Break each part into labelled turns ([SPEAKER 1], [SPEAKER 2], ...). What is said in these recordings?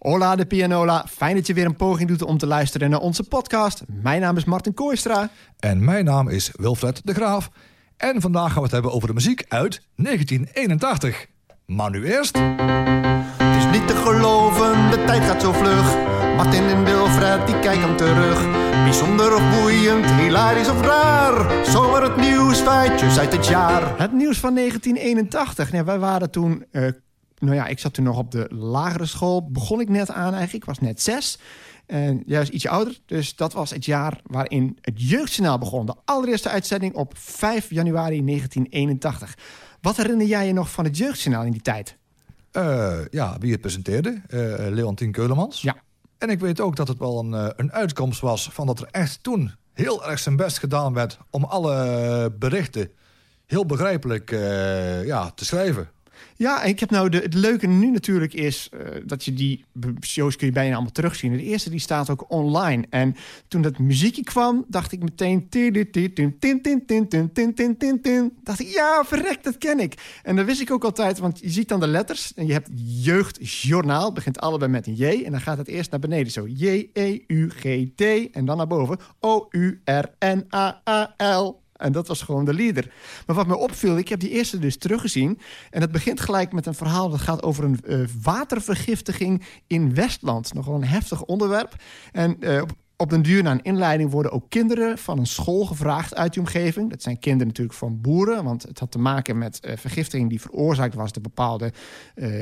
[SPEAKER 1] Hola de pianola, fijn dat je weer een poging doet om te luisteren naar onze podcast. Mijn naam is Martin Kooistra.
[SPEAKER 2] En mijn naam is Wilfred de Graaf. En vandaag gaan we het hebben over de muziek uit 1981. Maar nu eerst...
[SPEAKER 1] Het is niet te geloven, de tijd gaat zo vlug. Martin en Wilfred, die kijken terug. Bijzonder of boeiend, hilarisch of raar. Zomaar het nieuws, feitjes uit het jaar. Het nieuws van 1981. Nee, wij waren toen... Uh, nou ja, ik zat toen nog op de lagere school. Begon ik net aan eigenlijk. Ik was net zes. En juist ietsje ouder. Dus dat was het jaar waarin het Jeugdjournaal begon. De allereerste uitzending op 5 januari 1981. Wat herinner jij je nog van het Jeugdjournaal in die tijd?
[SPEAKER 2] Uh, ja, wie het presenteerde. Uh, Leontien Keulemans.
[SPEAKER 1] Ja.
[SPEAKER 2] En ik weet ook dat het wel een, een uitkomst was van dat er echt toen heel erg zijn best gedaan werd... om alle berichten heel begrijpelijk ja, te schrijven.
[SPEAKER 1] Ja, ik heb nou de, het leuke nu natuurlijk is uh, dat je die shows kun je bijna allemaal terugzien. De eerste die staat ook online. En toen dat muziekje kwam, dacht ik meteen... Dacht ik, ja, verrekt, dat ken ik. En dat wist ik ook altijd, want je ziet dan de letters. En je hebt jeugdjournaal, begint allebei met een J. En dan gaat het eerst naar beneden zo. J-E-U-G-T. En dan naar boven. O-U-R-N-A-A-L. En dat was gewoon de leader. Maar wat me opviel, ik heb die eerste dus teruggezien. En het begint gelijk met een verhaal dat gaat over een uh, watervergiftiging in Westland. Nogal een heftig onderwerp. En uh, op, op den duur na een inleiding worden ook kinderen van een school gevraagd uit die omgeving. Dat zijn kinderen natuurlijk van boeren, want het had te maken met uh, vergiftiging die veroorzaakt was door bepaalde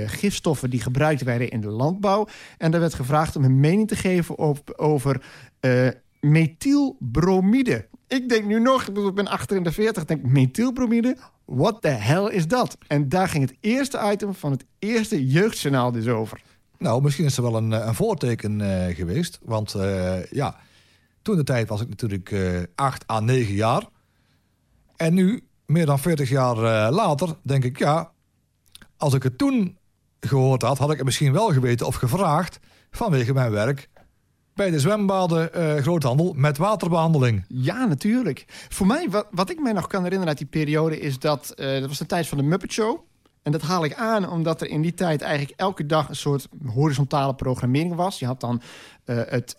[SPEAKER 1] gifstoffen die gebruikt werden in de landbouw. En daar werd gevraagd om hun mening te geven op, over uh, methylbromide. Ik denk nu nog, ik ben achter in de 40, denk methylbromide. What the hell is dat? En daar ging het eerste item van het eerste jeugdjournaal dus over.
[SPEAKER 2] Nou, misschien is er wel een, een voorteken uh, geweest. Want uh, ja, toen de tijd was ik natuurlijk uh, 8 à 9 jaar. En nu, meer dan 40 jaar later, denk ik, ja... als ik het toen gehoord had, had ik het misschien wel geweten of gevraagd... vanwege mijn werk bij de zwembaden uh, groothandel met waterbehandeling.
[SPEAKER 1] Ja, natuurlijk. Voor mij, wat, wat ik mij nog kan herinneren uit die periode... is dat, uh, dat was de tijd van de Muppet Show. En dat haal ik aan omdat er in die tijd eigenlijk elke dag... een soort horizontale programmering was. Je had dan uh, het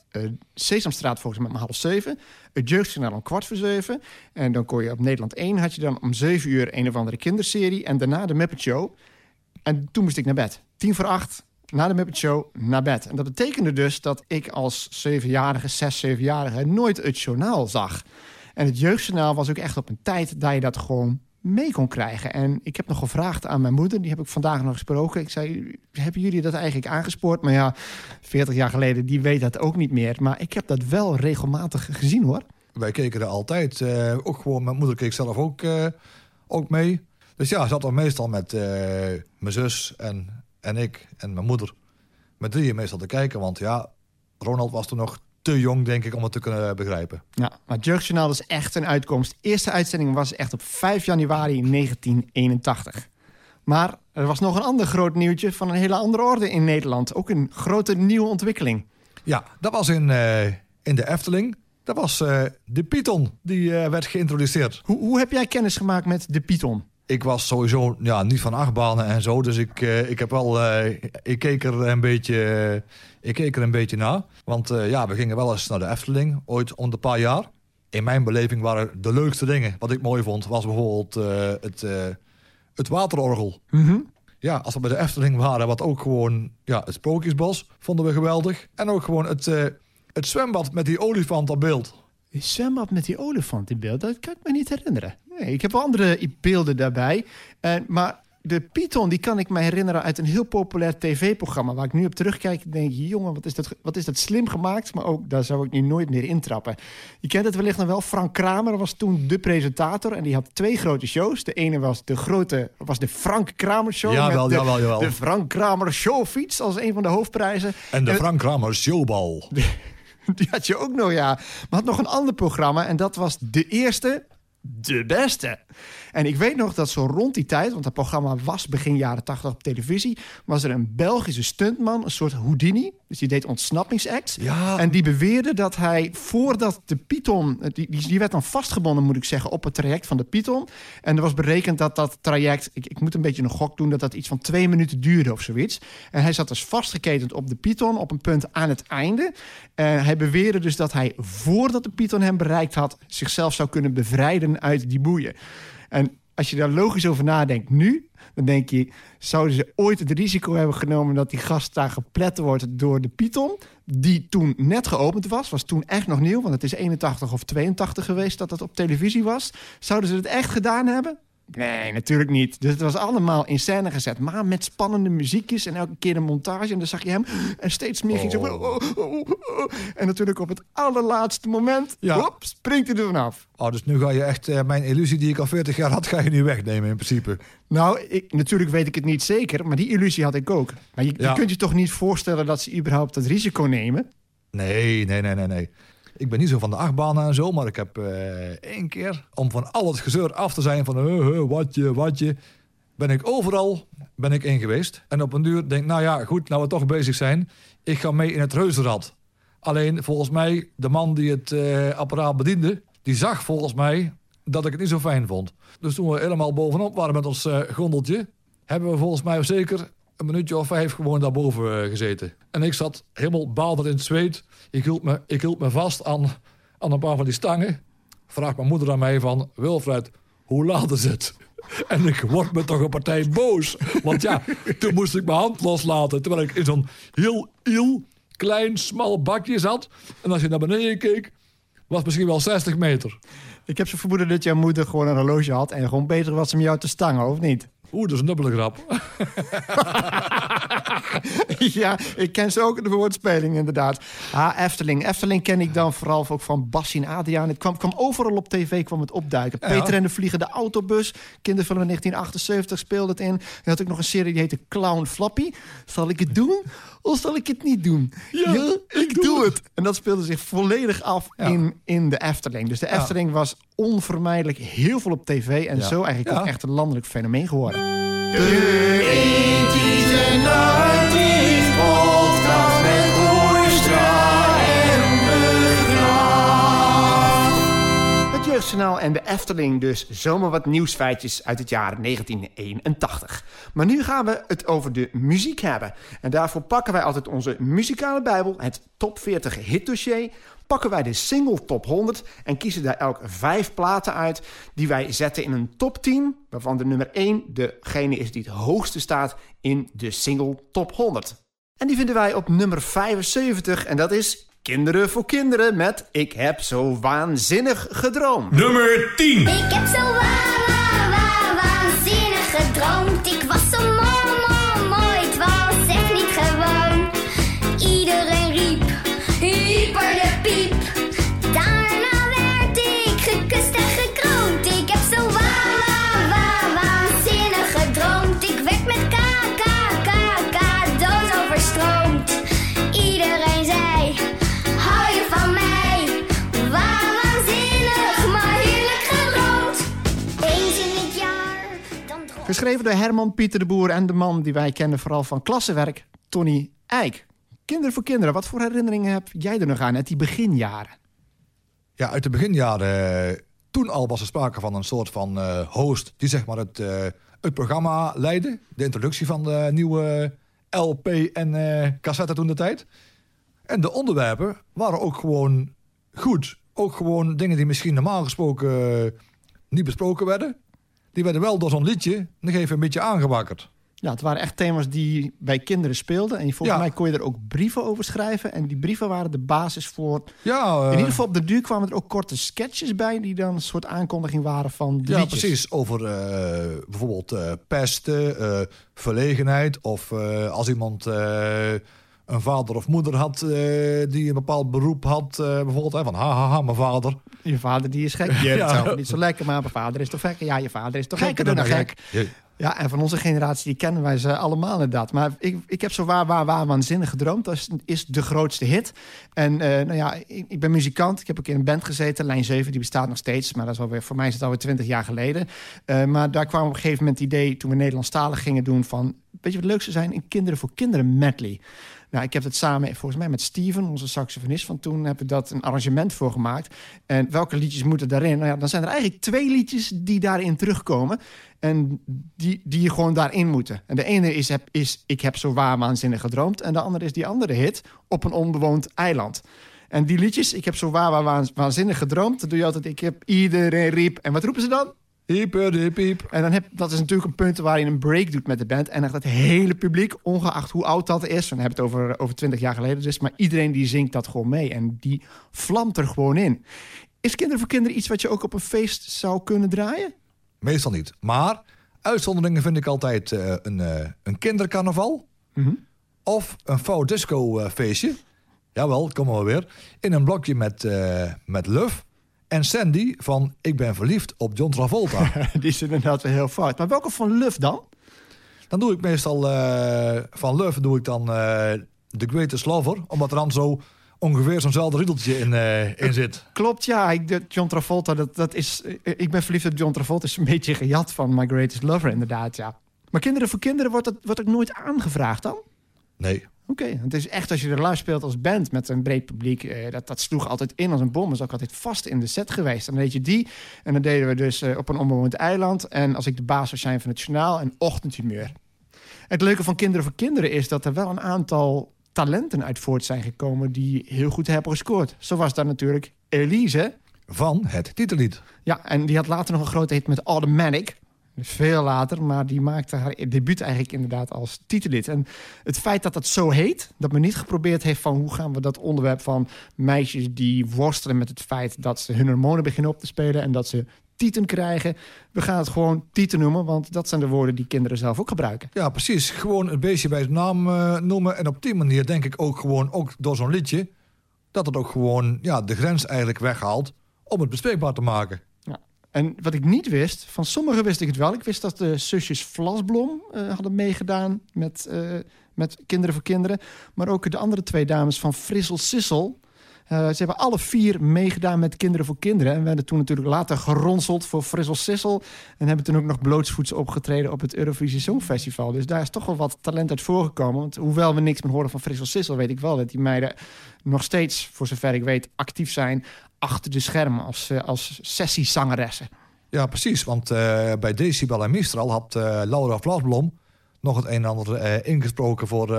[SPEAKER 1] Sesamstraat volgens mij om half zeven. Het Jeugdjournaal om kwart voor zeven. En dan kon je op Nederland 1 had je dan om zeven uur... een of andere kinderserie. En daarna de Muppet Show. En toen moest ik naar bed. Tien voor acht na de Muppet Show naar bed. En dat betekende dus dat ik als zevenjarige, zes, zevenjarige... nooit het journaal zag. En het jeugdjournaal was ook echt op een tijd dat je dat gewoon mee kon krijgen. En ik heb nog gevraagd aan mijn moeder, die heb ik vandaag nog gesproken. Ik zei, hebben jullie dat eigenlijk aangespoord? Maar ja, 40 jaar geleden, die weet dat ook niet meer. Maar ik heb dat wel regelmatig gezien, hoor.
[SPEAKER 2] Wij keken er altijd. Uh, ook gewoon, mijn moeder keek zelf ook, uh, ook mee. Dus ja, zat er meestal met uh, mijn zus en en ik en mijn moeder met drieën meestal te kijken. Want ja, Ronald was toen nog te jong, denk ik, om het te kunnen begrijpen.
[SPEAKER 1] Ja, maar het Jeugdjournaal is echt een uitkomst. De eerste uitzending was echt op 5 januari 1981. Maar er was nog een ander groot nieuwtje van een hele andere orde in Nederland. Ook een grote nieuwe ontwikkeling.
[SPEAKER 2] Ja, dat was in, uh, in de Efteling. Dat was uh, de Python, die uh, werd geïntroduceerd.
[SPEAKER 1] Hoe, hoe heb jij kennis gemaakt met de Python?
[SPEAKER 2] Ik was sowieso ja, niet van achtbanen en zo. Dus ik, uh, ik heb wel. Uh, ik keek er een beetje. Uh, ik keek er een beetje naar. Want ja, we gingen wel eens naar de Efteling, ooit om de paar jaar. In mijn beleving waren de leukste dingen. Wat ik mooi vond, was bijvoorbeeld het, het waterorgel.
[SPEAKER 1] Mm -hmm.
[SPEAKER 2] Ja, als we bij de Efteling waren, wat ook gewoon ja, het Sprookjesbos vonden we geweldig. En ook gewoon het, het zwembad met die olifant op beeld.
[SPEAKER 1] Die zwembad met die olifant in beeld, dat kan ik me niet herinneren. Nee, ik heb andere beelden daarbij. Uh, maar de Python, die kan ik me herinneren uit een heel populair tv-programma... waar ik nu op terugkijk en denk... jongen, wat is, dat, wat is dat slim gemaakt? Maar ook, daar zou ik nu nooit meer intrappen. Je kent het wellicht nog wel. Frank Kramer was toen de presentator... en die had twee grote shows. De ene was de grote, was de Frank Kramer Show...
[SPEAKER 2] Ja, wel,
[SPEAKER 1] de,
[SPEAKER 2] jawel, jawel.
[SPEAKER 1] de Frank Kramer Showfiets als een van de hoofdprijzen.
[SPEAKER 2] En de Frank Kramer Showbal.
[SPEAKER 1] Die had je ook nog, ja. Maar had nog een ander programma en dat was de eerste de beste. En ik weet nog dat zo rond die tijd, want dat programma was begin jaren 80 op televisie, was er een Belgische stuntman, een soort Houdini. Dus die deed ontsnappingsacts.
[SPEAKER 2] Ja.
[SPEAKER 1] En die beweerde dat hij voordat de Python, die, die, die werd dan vastgebonden, moet ik zeggen, op het traject van de Python. En er was berekend dat dat traject, ik, ik moet een beetje een gok doen, dat dat iets van twee minuten duurde of zoiets. En hij zat dus vastgeketend op de Python op een punt aan het einde. En hij beweerde dus dat hij voordat de Python hem bereikt had, zichzelf zou kunnen bevrijden uit die boeien. En als je daar logisch over nadenkt nu, dan denk je, zouden ze ooit het risico hebben genomen dat die gast daar geplet wordt door de Python, die toen net geopend was, was toen echt nog nieuw, want het is 81 of 82 geweest dat het op televisie was. Zouden ze het echt gedaan hebben? Nee, natuurlijk niet. Dus het was allemaal in scène gezet. Maar met spannende muziekjes en elke keer een montage. En dan zag je hem en steeds meer ging zo...
[SPEAKER 2] Oh.
[SPEAKER 1] oh, oh. En natuurlijk op het allerlaatste moment...
[SPEAKER 2] Ja.
[SPEAKER 1] hop, springt hij er vanaf.
[SPEAKER 2] Oh, dus nu ga je echt eh, mijn illusie die ik al 40 jaar had, ga je nu wegnemen in principe.
[SPEAKER 1] Nou, ik, natuurlijk weet ik het niet zeker, maar die illusie had ik ook. Maar je, je kunt je toch niet voorstellen dat ze überhaupt dat risico nemen?
[SPEAKER 2] Nee, nee, nee, nee, nee. Ik ben niet zo van de achtbanen en zo, maar ik heb eh, één keer, om van al het gezeur af te zijn van uh, uh, watje, watje, ben ik overal ben ik in geweest. En op een duur denk ik, nou ja, goed, nou we toch bezig zijn, ik ga mee in het reuzenrad. Alleen volgens mij, de man die het eh, apparaat bediende, die zag volgens mij dat ik het niet zo fijn vond. Dus toen we helemaal bovenop waren met ons eh, gondeltje, hebben we volgens mij zeker een minuutje of vijf gewoon daarboven eh, gezeten. En ik zat helemaal baalder in het zweet. Ik hield me, ik hield me vast aan, aan een paar van die stangen. Vraagt mijn moeder aan mij van... Wilfred, hoe laat is het? En ik word me toch een partij boos. Want ja, toen moest ik mijn hand loslaten. Terwijl ik in zo'n heel klein, smal bakje zat. En als je naar beneden keek, was misschien wel 60 meter.
[SPEAKER 1] Ik heb zo vermoeden dat jouw moeder gewoon een horloge had... en gewoon beter was om jou te stangen, of niet?
[SPEAKER 2] Oeh, dat is een dubbele grap.
[SPEAKER 1] ja, ik ken ze ook de woordspeling inderdaad. Ah, Efteling. Efteling ken ik dan vooral ook van Bassie en Adriaan. Het kwam, kwam overal op tv kwam het opduiken.
[SPEAKER 2] Ja.
[SPEAKER 1] Peter en de Vliegende Autobus. Kinderfilm 1978 speelde het in. En had ook nog een serie die heette Clown Flappy. Zal ik het doen of zal ik het niet doen?
[SPEAKER 2] Ja,
[SPEAKER 1] ik doe het. En dat speelde zich volledig af
[SPEAKER 2] Ja.
[SPEAKER 1] in, in de Efteling. Dus de. Efteling was onvermijdelijk heel veel op tv. En
[SPEAKER 2] Ja.
[SPEAKER 1] zo eigenlijk
[SPEAKER 2] Ja.
[SPEAKER 1] ook echt een landelijk fenomeen geworden. Het Jeugdjournaal en de Efteling dus zomaar wat nieuwsfeitjes uit het jaar 1981. Maar nu gaan we het over de muziek hebben. En daarvoor pakken wij altijd onze muzikale bijbel, het top 40 hitdossier. Pakken wij de single top 100 en kiezen daar elk vijf platen uit... die wij zetten in een top 10, waarvan de nummer 1 degene is die het hoogste staat in de single top 100. En die vinden wij op nummer 75 en dat is Kinderen voor Kinderen met Ik heb zo waanzinnig gedroomd.
[SPEAKER 3] Nummer 10.
[SPEAKER 4] Ik heb zo wa wa wa waanzinnig gedroomd. Ik was
[SPEAKER 1] Geschreven door Herman Pieter de Boer en de man die wij kennen vooral van klassenwerk, Tony Eijk. Kinderen voor kinderen, wat voor herinneringen heb jij er nog aan uit die beginjaren?
[SPEAKER 2] Ja, uit de beginjaren. Toen al was er sprake van een soort van eh, host die zeg maar het, eh, het programma leidde. De introductie van de nieuwe LP en eh, cassette toen de tijd. En de onderwerpen waren ook gewoon goed. Ook gewoon dingen die misschien normaal gesproken niet besproken werden. Die werden wel door zo'n liedje nog even een beetje aangewakkerd.
[SPEAKER 1] Ja, het waren echt thema's die bij kinderen speelden. En volgens
[SPEAKER 2] Ja.
[SPEAKER 1] mij kon je er ook brieven over schrijven. En die brieven waren de basis voor...
[SPEAKER 2] Ja, eh,
[SPEAKER 1] In ieder geval op de duur kwamen er ook korte sketches bij... die dan een soort aankondiging waren van de
[SPEAKER 2] Ja,
[SPEAKER 1] liedjes.
[SPEAKER 2] precies. Over eh, bijvoorbeeld eh, pesten, eh, verlegenheid. Of eh, als iemand eh, een vader of moeder had eh, die een bepaald beroep had. eh, bijvoorbeeld hè, van ha, ha, ha, mijn vader.
[SPEAKER 1] Je vader die is gek.
[SPEAKER 2] Ja.
[SPEAKER 1] ja. niet zo lekker, maar mijn vader is toch gek? Ja, je vader is toch gekker dan gek. Ja, en van onze generatie die kennen wij ze allemaal inderdaad. Maar ik, ik heb zo waar, waar, waar waanzinnig gedroomd. Dat is, is de grootste hit. En eh, nou ja, ik, ik, ben muzikant. Ik heb ook in een band gezeten. Lijn 7, die bestaat nog steeds. Maar dat is alweer, voor mij is het alweer 20 jaar geleden. Uh, maar daar kwam op een gegeven moment het idee... toen we Nederlandstalig gingen doen van... weet je wat leuk zou zijn? Een Kinderen voor Kinderen medley. Nou, ik heb het samen, volgens mij met Steven, onze saxofonist van toen, hebben we dat een arrangement voor gemaakt. En welke liedjes moeten daarin? Nou ja, dan zijn er eigenlijk twee liedjes die daarin terugkomen. En die, die gewoon daarin moeten. En de ene is, heb, is Ik heb zo waar waanzinnig gedroomd. En de andere is die andere hit, Op een onbewoond eiland. En die liedjes, Ik heb zo waar, waanzinnig gedroomd. Dat doe je altijd, ik heb iedereen riep. En wat roepen ze dan?
[SPEAKER 2] Hyper, piep.
[SPEAKER 1] En dan heb, dat is natuurlijk een punt waar je een break doet met de band. En dan het hele publiek, ongeacht hoe oud dat is... dan heb het over, over 20 jaar geleden dus... maar iedereen die zingt dat gewoon mee. En die vlamt er gewoon in. Is Kinderen voor Kinderen iets wat je ook op een feest zou kunnen draaien?
[SPEAKER 2] Meestal niet. Maar uitzonderingen vind ik altijd uh, een, uh, een kindercarnaval. Mm -hmm. Of een faux disco uh, feestje. Jawel, kom maar weer. In een blokje met, met Luf. En Sandy van Ik ben verliefd op John Travolta.
[SPEAKER 1] Die is inderdaad weer heel fout. Maar welke van Luf dan?
[SPEAKER 2] Dan doe ik meestal uh, van Luf doe ik dan uh, The Greatest Lover. Omdat er dan zo ongeveer zo'nzelfde riedeltje in, uh, in zit.
[SPEAKER 1] Klopt, ja. Ik, John Travolta, dat, dat is... Ik ben verliefd op John Travolta is een beetje gejat van My Greatest Lover, inderdaad, ja. Maar Kinderen voor Kinderen wordt dat, wordt ook nooit aangevraagd dan?
[SPEAKER 2] Nee.
[SPEAKER 1] Oké, okay. het is echt als je er live speelt als band met een breed publiek. Eh, dat, dat sloeg altijd in als een bom. Dat is ook altijd vast in de set geweest. Dan weet je die. En dan deden we dus eh, op een onbewoond eiland. En als ik de baas zou zijn van het journaal, een ochtendhumeur. Het leuke van Kinderen voor Kinderen is dat er wel een aantal talenten uit voort zijn gekomen die heel goed hebben gescoord. Zo was daar natuurlijk Elise.
[SPEAKER 2] Van het titellied.
[SPEAKER 1] Ja, en die had later nog een grote hit met Automatic. Veel later, maar die maakte haar debuut eigenlijk inderdaad als titellid. En het feit dat dat zo heet, dat men niet geprobeerd heeft van hoe gaan we dat onderwerp van meisjes die worstelen met het feit dat ze hun hormonen beginnen op te spelen en dat ze tieten krijgen. We gaan het gewoon tieten noemen, want dat zijn de woorden die kinderen zelf ook gebruiken.
[SPEAKER 2] Ja, precies. Gewoon een beestje bij zijn naam uh, noemen. En op die manier denk ik ook gewoon, ook door zo'n liedje, dat het ook gewoon ja, de grens eigenlijk weghaalt om het bespreekbaar te maken.
[SPEAKER 1] En wat ik niet wist, van sommigen wist ik het wel. Ik wist dat de zusjes Vlasblom uh, hadden meegedaan met, uh, met Kinderen voor Kinderen. Maar ook de andere twee dames van Frissel Sissel. Uh, ze hebben alle vier meegedaan met Kinderen voor Kinderen. En werden toen natuurlijk later geronseld voor Frissel Sissel. En hebben toen ook nog blootsvoets opgetreden op het Eurovisie Songfestival. Dus daar is toch wel wat talent uit voorgekomen. Want hoewel we niks meer horen van Frissel Sissel... weet ik wel dat die meiden nog steeds, voor zover ik weet, actief zijn achter de schermen als, uh, als sessiezangeressen.
[SPEAKER 2] Ja, precies. Want uh, bij Decibel en Mistral had Laura Vlasblom nog het een en ander ingesproken voor,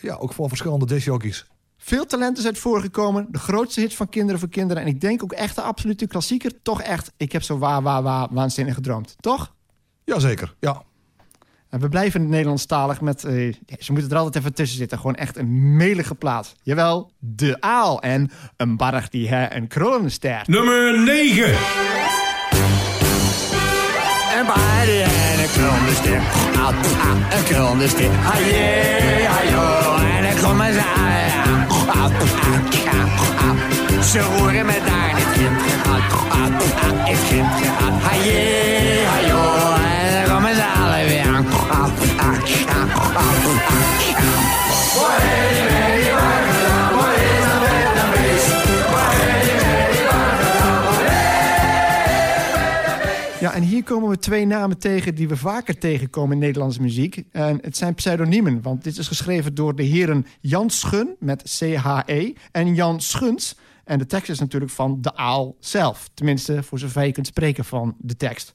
[SPEAKER 2] ja, ook voor verschillende discjockeys.
[SPEAKER 1] Veel talenten zijn voorgekomen. De grootste hit van Kinderen voor Kinderen. En ik denk ook echt de absolute klassieker. Toch echt, ik heb zo waar, waar, waar waanzinnig gedroomd. Toch?
[SPEAKER 2] Jazeker, ja.
[SPEAKER 1] En we blijven in het Nederlandstalig met... Uh, ze moeten er altijd even tussen zitten. Gewoon echt een melige plaats. Jawel, De Aal en een barg die hè, een kronenster.
[SPEAKER 3] Nummer 9.
[SPEAKER 5] Een barg die hè, een kronenster. Een kronenster. En ik kom eens aan. Ze roeren met daar kind gehad. Het kind gehad. Haje, ik kom eens alle weer
[SPEAKER 1] Ja, en hier komen we twee namen tegen die we vaker tegenkomen in Nederlandse muziek. En het zijn pseudoniemen, want dit is geschreven door de heren Jan Schun met C-H-E en Jan Schuns. En de tekst is natuurlijk van de aal zelf. Tenminste, voor zover je kunt spreken van de tekst.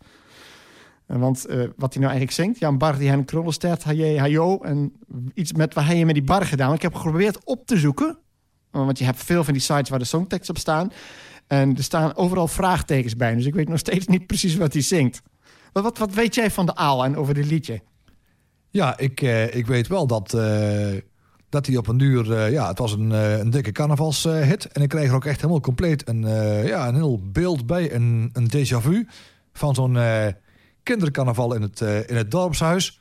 [SPEAKER 1] Want uh, wat hij nou eigenlijk zingt, ja, een bar die hen krollenstert, haje, hajo, en iets met wat hij met die bar gedaan. Ik heb geprobeerd op te zoeken, want je hebt veel van die sites waar de songtekst op staan. En er staan overal vraagtekens bij, dus ik weet nog steeds niet precies wat hij zingt. Maar wat, wat weet jij van de aal en over dit liedje?
[SPEAKER 2] Ja, ik, uh, ik weet wel dat, uh, dat hij op een duur... ja, het was een, een dikke carnavalshit. en ik kreeg er ook echt helemaal compleet een, ja, een heel beeld bij, een, een déjà vu van zo'n kindercarnaval in het, uh, in het dorpshuis.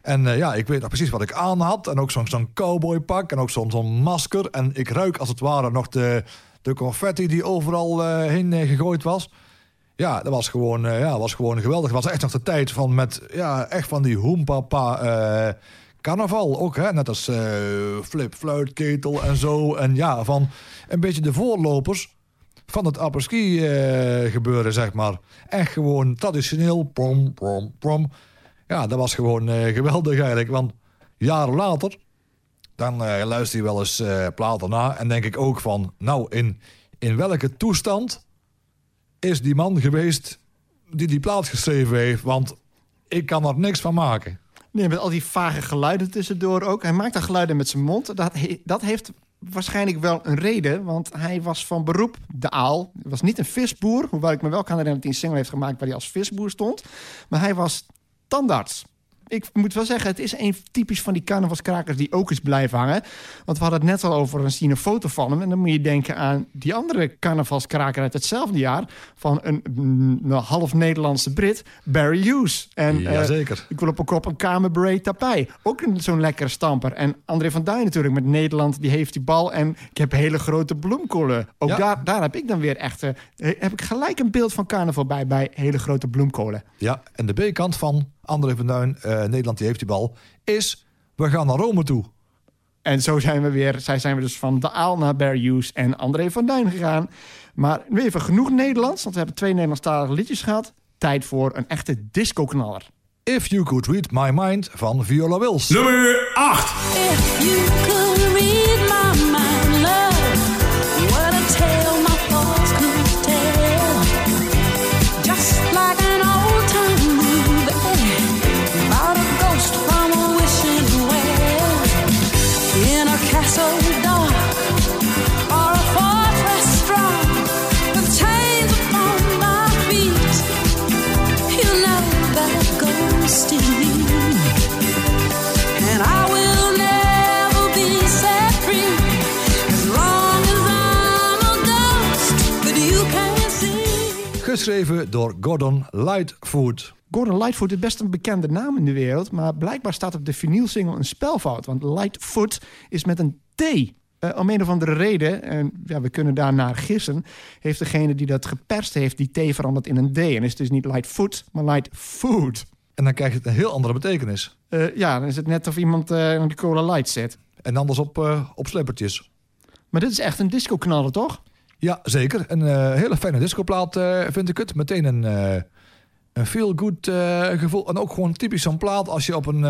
[SPEAKER 2] En ja, ik weet nog precies wat ik aan had. En ook zo'n zo'n cowboypak en ook zo'n zo'n masker. En ik ruik als het ware nog de, de confetti die overal uh, heen gegooid was. Ja, dat was gewoon, eh, ja, was gewoon geweldig. Het was echt nog de tijd van met, ja, echt van die hoempapa eh carnaval ook, hè? Net als eh, flip, fluitketel en zo. En ja, van een beetje de voorlopers van het apres-ski eh, gebeuren, zeg maar. Echt gewoon traditioneel, prom, prom, prom. Ja, dat was gewoon eh, geweldig eigenlijk. Want jaren later, dan eh, luister je wel eens eh platen na. En denk ik ook van, nou, in, in welke toestand is die man geweest die die plaat geschreven heeft? Want ik kan er niks van maken.
[SPEAKER 1] Nee, met al die vage geluiden tussendoor ook. Hij maakt dan geluiden met zijn mond. Dat, dat heeft waarschijnlijk wel een reden. Want hij was van beroep de aal. Hij was niet een visboer. Hoewel ik me wel kan herinneren dat hij een single heeft gemaakt... waar hij als visboer stond. Maar hij was tandarts. Ik moet wel zeggen, het is een typisch van die carnavalskrakers... die ook is blijven hangen. Want we hadden het net al over een, zien een foto van hem. En dan moet je denken aan die andere carnavalskraker uit hetzelfde jaar... van een, mm, half Nederlandse Brit, Barry Hughes. En, eh,
[SPEAKER 2] Jazeker.
[SPEAKER 1] ik wil op een kop een kamerbreed tapij. Ook een- zo'n lekkere stamper. En André van Duin natuurlijk met Nederland. Die heeft die bal. En ik heb hele grote bloemkolen. Ook
[SPEAKER 2] Ja.
[SPEAKER 1] daar, daar heb ik dan weer echt... eh, heb ik gelijk een beeld van carnaval bij. Bij hele grote bloemkolen.
[SPEAKER 2] Ja, en de B-kant van André van Duin, eh, Nederland die heeft die bal, is we gaan naar Rome toe.
[SPEAKER 1] En zo zijn we weer... Zij zijn we dus van de Aal naar Hughes en André van Duin gegaan. Maar nu even genoeg Nederlands. Want we hebben twee Nederlandstalige liedjes gehad. Tijd voor een echte disco-knaller.
[SPEAKER 2] If You Could Read My Mind van Viola Wills.
[SPEAKER 5] Nummer 8.
[SPEAKER 3] If you could read
[SPEAKER 2] Geschreven door Gordon Lightfoot.
[SPEAKER 1] Gordon Lightfoot is best een bekende naam in de wereld. Maar blijkbaar staat op de vinylsingle een spelfout. Want Lightfoot is met een T. Eh, om een of andere reden, en ja, we kunnen daarnaar gissen... heeft degene die dat geperst heeft die T veranderd in een D. En is het dus niet Lightfoot, maar Lightfoot.
[SPEAKER 2] En dan krijgt het een heel andere betekenis.
[SPEAKER 1] Eh, ja, dan is het net of iemand eh aan die cola light zet.
[SPEAKER 2] En anders op, eh, op slippertjes.
[SPEAKER 1] Maar dit is echt een disco-knaller, toch?
[SPEAKER 2] Ja, zeker. Een eh, hele fijne discoplaat eh, vind ik het. Meteen een, eh, een feel-good gevoel. En ook gewoon typisch zo'n plaat als je op een,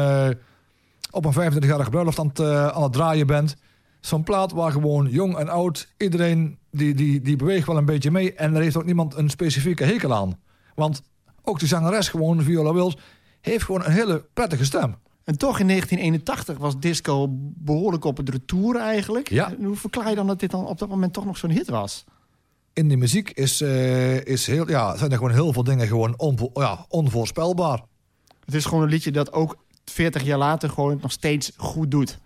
[SPEAKER 2] op een 25-jarige bruiloft aan het, aan het draaien bent. Zo'n plaat waar gewoon jong en oud, iedereen die, die, die beweegt wel een beetje mee. En er heeft ook niemand een specifieke hekel aan. Want ook die zangeres, gewoon Viola Wills, heeft gewoon een hele prettige stem.
[SPEAKER 1] En toch in 1981 was disco behoorlijk op het retour eigenlijk.
[SPEAKER 2] Ja.
[SPEAKER 1] Hoe verklaar je dan dat dit dan op dat moment toch nog zo'n hit was?
[SPEAKER 2] In die muziek is, eh, is heel, ja, zijn er gewoon heel veel dingen gewoon onvo- ja, onvoorspelbaar.
[SPEAKER 1] Het is gewoon een liedje dat ook 40 jaar later gewoon nog steeds goed doet.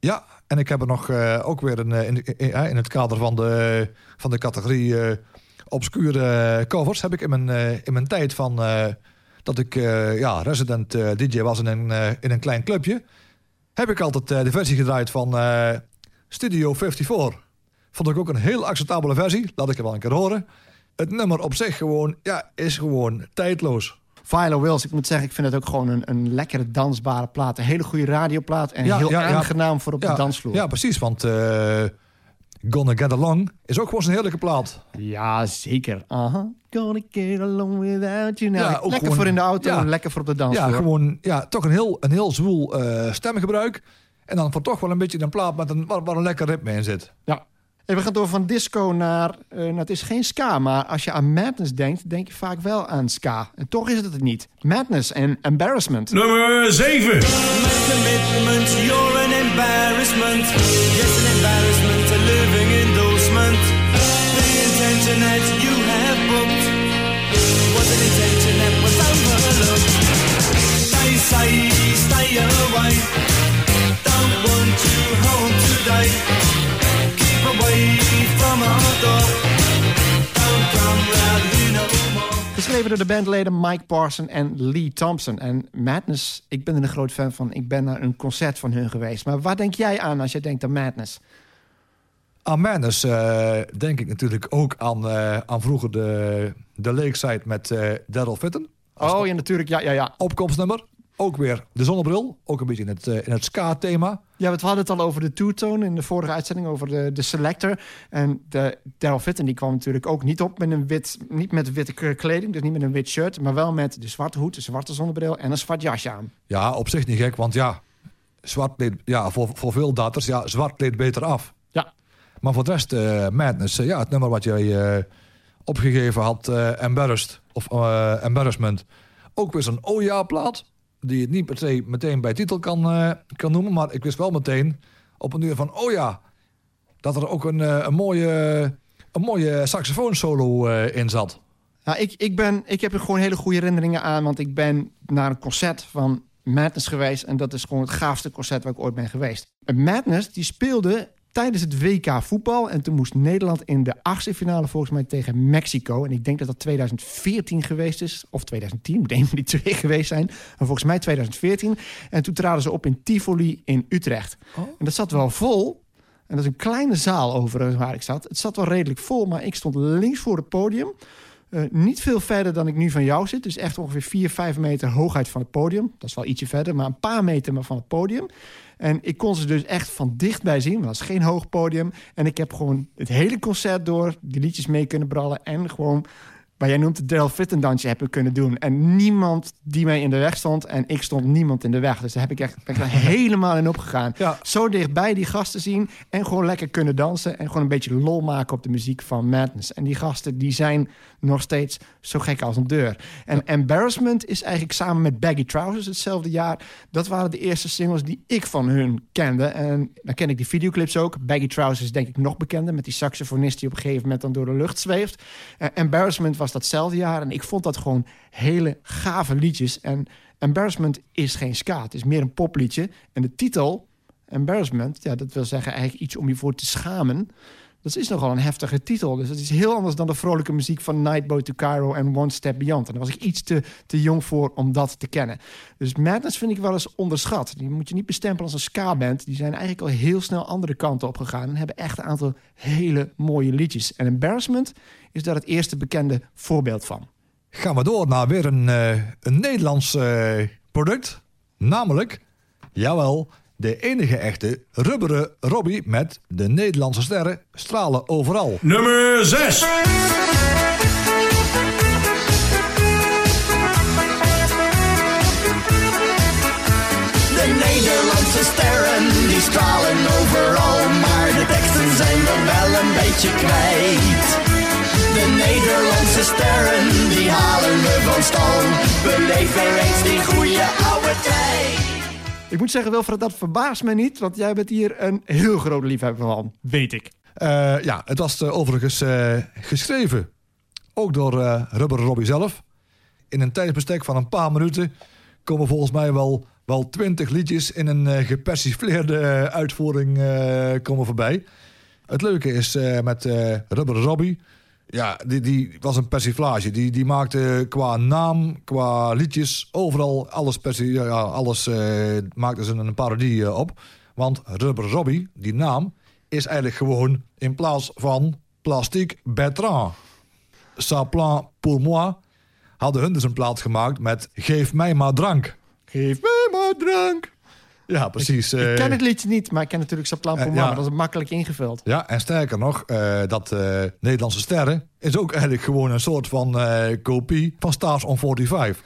[SPEAKER 2] Ja, en ik heb er nog eh, ook weer een, eh, in, in, in het kader van de, van de categorie eh, obscure covers... heb ik in mijn, in mijn tijd van dat ik eh, ja, resident eh, DJ was in een, eh, in een klein clubje... heb ik altijd eh, de versie gedraaid van eh, Studio 54. Vond ik ook een heel acceptabele versie, laat ik er wel een keer horen. Het nummer op zich gewoon, ja, is gewoon tijdloos.
[SPEAKER 1] Philo Wills, ik moet zeggen, ik vind het ook gewoon een, een lekkere dansbare plaat. Een hele goede radioplaat en
[SPEAKER 2] Ja,
[SPEAKER 1] heel
[SPEAKER 2] ja, ja.
[SPEAKER 1] aangenaam voor op
[SPEAKER 2] ja,
[SPEAKER 1] de dansvloer.
[SPEAKER 2] Ja, precies, want eh, Gonna Get Along is ook gewoon een heerlijke plaat.
[SPEAKER 1] Ja, zeker. Aha. Gonna get along without you. Nou,
[SPEAKER 2] Ja,
[SPEAKER 1] lekker
[SPEAKER 2] gewoon-
[SPEAKER 1] voor in de auto
[SPEAKER 2] ja.
[SPEAKER 1] en lekker voor op de dansvloer.
[SPEAKER 2] Ja, gewoon ja, toch een heel, een heel zwoel eh, stemgebruik. En dan voor toch wel een beetje een plaat met een, waar, waar een lekker ritme in zit.
[SPEAKER 1] Ja. En we gaan door van disco naar... eh, nou, het is geen ska, maar als je aan Madness denkt... denk je vaak wel aan ska. En toch is het het niet. Madness en Embarrassment.
[SPEAKER 5] Nummer 7.
[SPEAKER 6] commitment, you're an embarrassment. Yes, an embarrassment, a living endorsement. The intention that home today. Keep away from our door. Don't come round here no more.
[SPEAKER 1] Geschreven door de bandleden Mike Parson en Lee Thompson. En Madness, ik ben er een groot fan van. Ik ben naar een concert van hun geweest. Maar waar denk jij aan als je denkt aan Madness?
[SPEAKER 2] Aan Madness eh, denk ik natuurlijk ook aan, eh, aan vroeger de, de Lakeside met eh Daryl Fitton. Als
[SPEAKER 1] Oh ja, natuurlijk. Ja, ja, ja.
[SPEAKER 2] opkomstnummer. Ook weer de zonnebril. Ook een beetje in het, eh, in het ska-thema.
[SPEAKER 1] Ja, we hadden het al over de two-tone in de vorige uitzending, over de, de selector. En de Daryl Fitton, die kwam natuurlijk ook niet op met een wit, niet met witte kleding, dus niet met een wit shirt, maar wel met de zwarte hoed, de zwarte zonnebril en een zwart jasje aan.
[SPEAKER 2] Ja, op zich niet gek, want ja, zwart leed, ja voor, voor veel datters, ja, zwart leed beter af.
[SPEAKER 1] Ja.
[SPEAKER 2] Maar voor de rest, eh, Madness, eh, ja, het nummer wat jij opgegeven had, Embarrassed, of Embarrassment. Ook weer zo'n OJA-plaat, die je niet per se meteen bij titel kan, eh, kan noemen. Maar ik wist wel meteen op een uur van, oh ja, dat er ook een, eh, een mooie, een mooie saxofoonsolo eh in zat.
[SPEAKER 1] Nou, ik, ik, ben, ik heb er gewoon hele goede herinneringen aan, want ik ben naar een concert van Madness geweest. En dat is gewoon het gaafste concert waar ik ooit ben geweest. Madness die speelde tijdens het WK voetbal. En toen moest Nederland in de achtste finale volgens mij tegen Mexico. En ik denk dat dat 2014 geweest is. Of 2010, moet een van die twee geweest zijn. Maar volgens mij 2014. En toen traden ze op in Tivoli in Utrecht. En dat zat wel vol. En dat is een kleine zaal overigens waar ik zat. Het zat wel redelijk vol, maar ik stond links voor het podium. Eh, niet veel verder dan ik nu van jou zit. Dus echt ongeveer 4, 5 meter hoogheid van het podium. Dat is wel ietsje verder, maar een paar meter maar van het podium. En ik kon ze dus echt van dichtbij zien. Want dat is geen hoog podium. En ik heb gewoon het hele concert door die liedjes mee kunnen brallen. En gewoon, waar jij noemt, het Daryl dansje hebben kunnen doen. En niemand die mij in de weg stond. En ik stond niemand in de weg. Dus daar heb ik echt, ben ik helemaal in opgegaan.
[SPEAKER 2] Ja.
[SPEAKER 1] Zo dichtbij die gasten zien. En gewoon lekker kunnen dansen. En gewoon een beetje lol maken op de muziek van Madness. En die gasten die zijn nog steeds zo gek als een deur. En Embarrassment is eigenlijk samen met Baggy Trousers hetzelfde jaar. Dat waren de eerste singles die ik van hun kende. En dan ken ik die videoclips ook. Baggy Trousers is denk ik nog bekender. Met die saxofonist die op een gegeven moment dan door de lucht zweeft. Embarrassment was datzelfde jaar. En ik vond dat gewoon hele gave liedjes. En Embarrassment is geen ska. Het is meer een popliedje. En de titel, Embarrassment, ja, dat wil zeggen eigenlijk iets om je voor te schamen. Dat is nogal een heftige titel. Dus dat is heel anders dan de vrolijke muziek van Nightboat to Cairo en One Step Beyond. En daar was ik iets te, te jong voor om dat te kennen. Dus Madness vind ik wel eens onderschat. Die moet je niet bestempelen als een ska-band. Die zijn eigenlijk al heel snel andere kanten op gegaan... en hebben echt een aantal hele mooie liedjes. En Embarrassment is daar het eerste bekende voorbeeld van.
[SPEAKER 2] Gaan we door naar weer een, eh, een Nederlands eh, product. Namelijk, jawel, de enige echte rubberen Robbie met de Nederlandse sterren stralen overal.
[SPEAKER 6] Nummer 6.
[SPEAKER 5] De Nederlandse sterren die stralen overal, maar de teksten zijn we wel een beetje kwijt. De Nederlandse sterren die halen we van stal. Beleef er eens die goede oude tijd.
[SPEAKER 1] Ik moet zeggen, Wilfred, dat verbaast me niet... want jij bent hier een heel groot liefhebber van, weet ik.
[SPEAKER 2] Eh, ja, het was eh, overigens eh, geschreven. Ook door Rubber Robbie zelf. In een tijdsbestek van een paar minuten komen volgens mij wel, wel twintig liedjes in een gepersifleerde uitvoering komen voorbij. Het leuke is met Rubber Robbie. Ja, die, die was een persiflage. Die, die maakte qua naam, qua liedjes, overal alles, persi ja, alles eh, maakte ze een parodie eh, op. Want Rubber Robbie, die naam, is eigenlijk gewoon in plaats van Plastique Bertrand. Ça plan pour moi. Hadden hun dus een plaat gemaakt met Geef mij maar drank.
[SPEAKER 1] Geef mij maar drank.
[SPEAKER 2] Ja, precies.
[SPEAKER 1] Ik
[SPEAKER 2] eh,
[SPEAKER 1] ken het liedje niet, maar ik ken natuurlijk Saplan
[SPEAKER 2] eh, ja.
[SPEAKER 1] maar dat is makkelijk ingevuld.
[SPEAKER 2] Ja, en sterker nog, eh, dat eh, Nederlandse Sterren is ook eigenlijk gewoon een soort van eh, kopie van Stars on 45.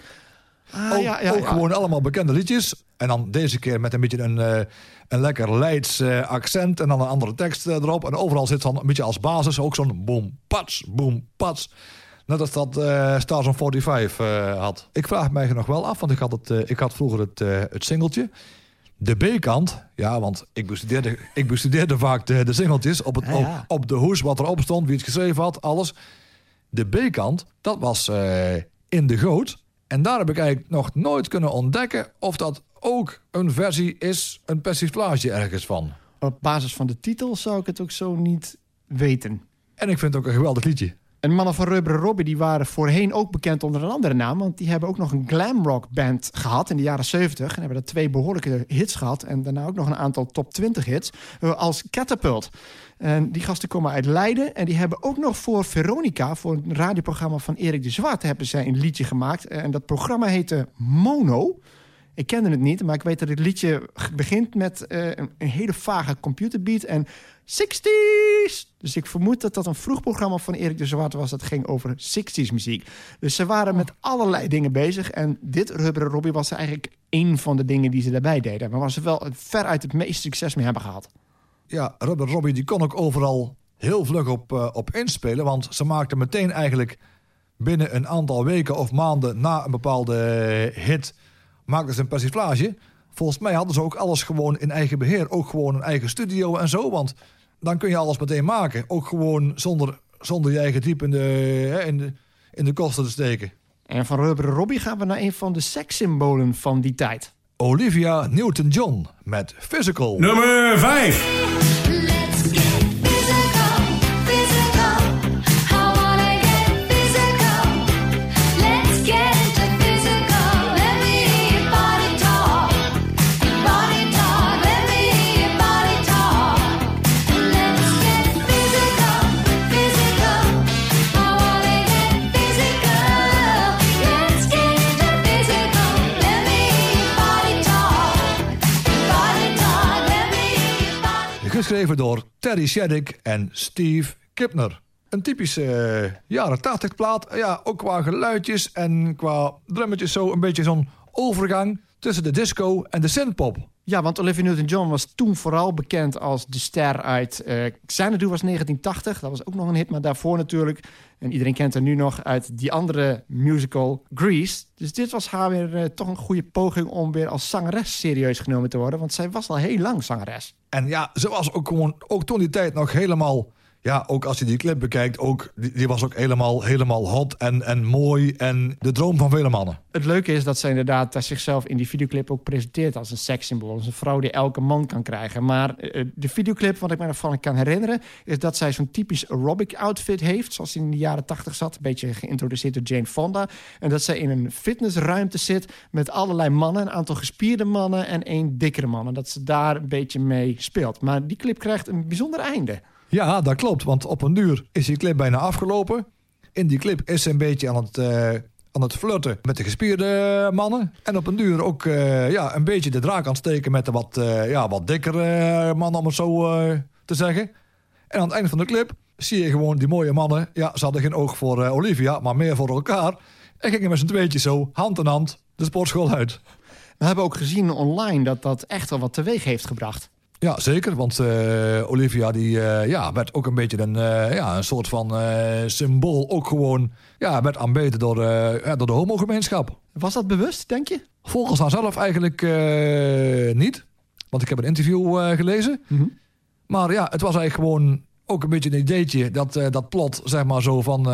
[SPEAKER 1] Ah,
[SPEAKER 2] ook
[SPEAKER 1] ja, ja,
[SPEAKER 2] ook gewoon allemaal bekende liedjes. En dan deze keer met een beetje een, eh, een lekker Leids eh, accent en dan een andere tekst eh, erop. En overal zit dan een beetje als basis ook zo'n boom, pats, boom, pats. Net als dat eh, Stars on 45 eh, had. Ik vraag mij nog wel af, want ik had, het, eh, ik had vroeger het, eh, het singeltje. De B-kant, ja, want ik bestudeerde, ik bestudeerde vaak de, de singeltjes op, het,
[SPEAKER 1] Ja, ja.
[SPEAKER 2] Op, op de hoes, wat erop stond, wie het geschreven had, alles. De B-kant, dat was eh, in de goot. En daar heb ik eigenlijk nog nooit kunnen ontdekken of dat ook een versie is, een persiflage ergens van.
[SPEAKER 1] Op basis van de titel zou ik het ook zo niet weten.
[SPEAKER 2] En ik vind het ook een geweldig liedje.
[SPEAKER 1] En mannen van Rubber Robbie die waren voorheen ook bekend onder een andere naam. Want die hebben ook nog een glamrock band gehad in de jaren 70. En hebben daar twee behoorlijke hits gehad. En daarna ook nog een aantal top 20 hits. eh, Als Catapult. En die gasten komen uit Leiden. En die hebben ook nog voor Veronica, voor een radioprogramma van Erik de Zwart, hebben zij een liedje gemaakt. En dat programma heette Mono. Ik kende het niet, maar ik weet dat het liedje begint met eh, een, een hele vage computerbeat en 60s. Dus ik vermoed dat dat een vroeg programma van Erik de Zwart was dat ging over 60s muziek. Dus ze waren met allerlei dingen bezig en dit Rubberen Robbie was eigenlijk één van de dingen die ze daarbij deden. Maar waar ze wel veruit het meeste succes mee hebben gehad.
[SPEAKER 2] Ja, Rubber Robbie die kon ook overal heel vlug op, eh, op inspelen. Want ze maakten meteen eigenlijk binnen een aantal weken of maanden na een bepaalde hit... maakten ze een persiflage. Volgens mij hadden ze ook alles gewoon in eigen beheer. Ook gewoon een eigen studio en zo. Want dan kun je alles meteen maken. Ook gewoon zonder, zonder je eigen diep in de, hè, in, de, in de kosten te steken.
[SPEAKER 1] En van Rubberen Robbie gaan we naar een van de sekssymbolen van die tijd.
[SPEAKER 2] Olivia Newton-John met Physical.
[SPEAKER 6] Nummer 5.
[SPEAKER 2] Geschreven door Terry Sheddick en Steve Kipner. Een typische eh, jaren 80 plaat. Ja, ook qua geluidjes en qua drummetjes zo een beetje zo'n overgang tussen de disco en de synthpop.
[SPEAKER 1] Ja, want Olivia Newton-John was toen vooral bekend als de ster uit... eh Xanadu was 1980, dat was ook nog een hit, maar daarvoor natuurlijk... en iedereen kent haar nu nog uit die andere musical Grease. Dus dit was haar weer eh, toch een goede poging om weer als zangeres serieus genomen te worden... want zij was al heel lang zangeres.
[SPEAKER 2] En ja, ze was ook gewoon, ook toen die tijd nog helemaal... Ja, ook als je die clip bekijkt, ook, die, was ook helemaal, helemaal hot en, en mooi. En de droom van vele mannen.
[SPEAKER 1] Het leuke is dat zij inderdaad eh, zichzelf in die videoclip ook presenteert als een sekssymbool. Als een vrouw die elke man kan krijgen. Maar eh, de videoclip, wat ik me ervan kan herinneren, is dat zij zo'n typisch aerobic outfit heeft. Zoals die in de jaren tachtig zat. Een beetje geïntroduceerd door Jane Fonda. En dat zij in een fitnessruimte zit met allerlei mannen. Een aantal gespierde mannen en één dikkere man. En dat ze daar een beetje mee speelt. Maar die clip krijgt een bijzonder einde.
[SPEAKER 2] Ja, dat klopt. Want op een duur is die clip bijna afgelopen. In die clip is ze een beetje aan het, eh, aan het flirten met de gespierde mannen. En op een duur ook eh, ja, een beetje de draak aan het steken met de wat, eh, ja, wat dikkere mannen, om het zo te zeggen. En aan het einde van de clip zie je gewoon die mooie mannen. Ja, ze hadden geen oog voor Olivia, maar meer voor elkaar. En gingen met z'n tweetjes zo, hand in hand, de sportschool uit.
[SPEAKER 1] We hebben ook gezien online dat dat echt wel wat teweeg heeft gebracht.
[SPEAKER 2] Ja, zeker. Want eh, Olivia die, eh, ja, werd ook een beetje een, eh, ja, een soort van symbool. Ook gewoon ja, werd aanbeten door, ja, door de homogemeenschap.
[SPEAKER 1] Was dat bewust, denk je?
[SPEAKER 2] Volgens haar zelf eigenlijk niet. Want ik heb een interview gelezen. Maar ja, het was eigenlijk gewoon ook een beetje een ideetje. Dat, dat plot, zeg maar zo, van,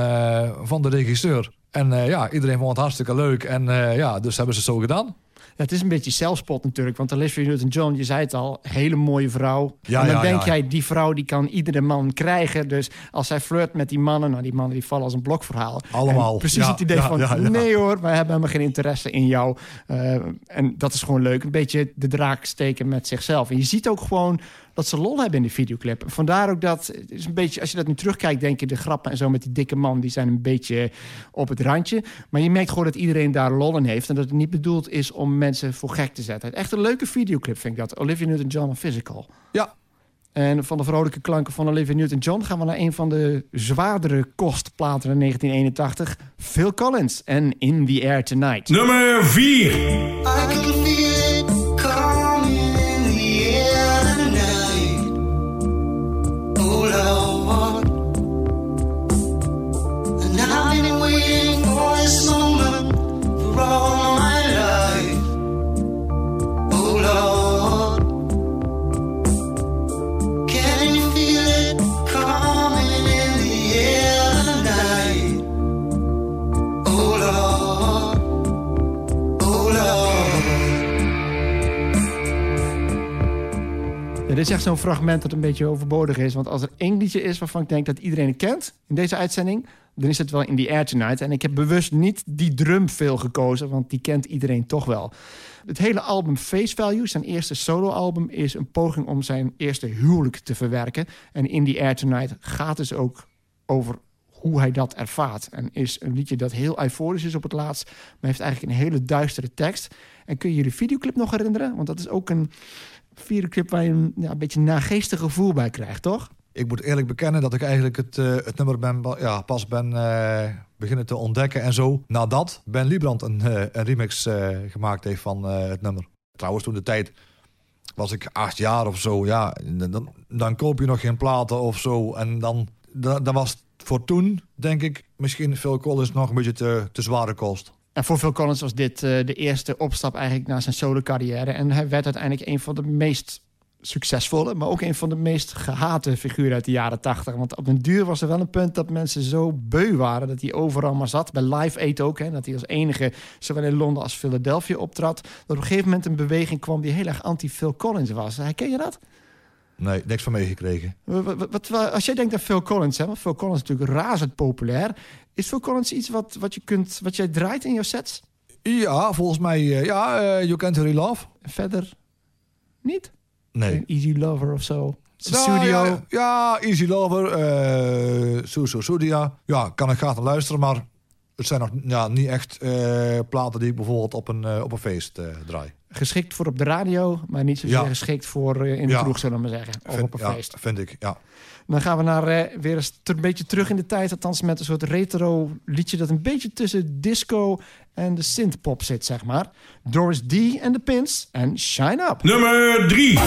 [SPEAKER 2] van de regisseur. En ja, iedereen vond het hartstikke leuk. En ja, dus hebben ze het zo gedaan.
[SPEAKER 1] Het is een beetje zelfspot natuurlijk. Want Olivia Newton-John, je zei het al, hele mooie vrouw.
[SPEAKER 2] Ja,
[SPEAKER 1] en dan
[SPEAKER 2] ja,
[SPEAKER 1] denk
[SPEAKER 2] ja.
[SPEAKER 1] jij, die vrouw die kan iedere man krijgen. Dus als zij flirt met die mannen, nou die mannen die vallen als een blokverhaal.
[SPEAKER 2] Allemaal.
[SPEAKER 1] En precies het idee van, nee hoor, wij hebben helemaal geen interesse in jou. Eh, en dat is gewoon leuk. Een beetje de draak steken met zichzelf. En je ziet ook gewoon dat ze lol hebben in de videoclip. Vandaar ook dat, het is een beetje, als je dat nu terugkijkt, denk je de grappen en zo met die dikke man, die zijn een beetje op het randje. Maar je merkt gewoon dat iedereen daar lol in heeft. En dat het niet bedoeld is om mensen voor gek te zetten. Echt een leuke videoclip vind ik dat. Olivia Newton-John en Physical.
[SPEAKER 2] Ja,
[SPEAKER 1] En van de vrolijke klanken van Olivia Newton-John gaan we naar een van de zwaardere kostplaten in 1981. Phil Collins en In the Air Tonight.
[SPEAKER 6] Nummer 4.
[SPEAKER 1] Dit is echt zo'n fragment dat een beetje overbodig is. Want als er één liedje is waarvan ik denk dat iedereen het kent in deze uitzending, dan is het wel In the Air Tonight. En ik heb bewust niet die drum veel gekozen, want die kent iedereen toch wel. Het hele album Face Value, zijn eerste soloalbum, is een poging om zijn eerste huwelijk te verwerken. En In the Air Tonight gaat dus ook over hoe hij dat ervaart. En is een liedje dat heel euforisch is op het laatst, maar heeft eigenlijk een hele duistere tekst. En kun je je de videoclip nog herinneren? Want dat is ook een videoclip waar je een, ja, een beetje nageestig gevoel bij krijgt, toch?
[SPEAKER 2] Ik moet eerlijk bekennen dat ik eigenlijk het, eh, het nummer ben, ja, pas ben eh, beginnen te ontdekken en zo. Nadat Ben Liebrand een, eh, een remix gemaakt heeft van het nummer. Trouwens, toen de tijd was ik acht jaar of zo. Ja, dan, dan koop je nog geen platen of zo. En dan, was voor toen, denk ik, misschien Phil Collins nog een beetje te, te zware kost.
[SPEAKER 1] En voor Phil Collins was dit eh, de eerste opstap eigenlijk naar zijn solo carrière. En hij werd uiteindelijk een van de meest succesvolle, maar ook een van de meest gehate figuren uit de jaren tachtig. Want op een duur was er wel een punt dat mensen zo beu waren dat hij overal maar zat. Bij Live Aid ook, hè, dat hij als enige zowel in Londen als Philadelphia optrad. Dat op een gegeven moment een beweging kwam die heel erg anti-Phil Collins was. Herken je dat?
[SPEAKER 2] Nee, niks van meegekregen.
[SPEAKER 1] Wat, wat- wat- als jij denkt aan Phil Collins, hè, want Phil Collins is natuurlijk razend populair. Is Phil Collins iets wat, wat, je kunt, wat jij draait in jouw sets?
[SPEAKER 2] Ja, volgens mij, eh, ja, eh, You Can't Hurry Love.
[SPEAKER 1] Verder niet?
[SPEAKER 2] Nee.
[SPEAKER 1] Een Easy Lover of zo?
[SPEAKER 2] Nou,
[SPEAKER 1] studio?
[SPEAKER 2] Ja, ja, Easy Lover, eh Suso Sudia. Ja, kan ik graag naar luisteren, maar het zijn nog ja, niet echt platen die ik bijvoorbeeld op een, op een feest draai.
[SPEAKER 1] Geschikt voor op de radio, maar niet zozeer
[SPEAKER 2] Ja.
[SPEAKER 1] geschikt voor eh, in de
[SPEAKER 2] Ja.
[SPEAKER 1] kroeg, zullen we maar zeggen. Of
[SPEAKER 2] Vind-
[SPEAKER 1] op een
[SPEAKER 2] ja,
[SPEAKER 1] feest.
[SPEAKER 2] vind ik, ja.
[SPEAKER 1] Dan gaan we naar, eh, weer eens een beetje terug in de tijd. Althans met een soort retro liedje dat een beetje tussen disco en de synthpop zit, zeg maar. Doris D en de Pins en Shine Up.
[SPEAKER 6] Nummer 3.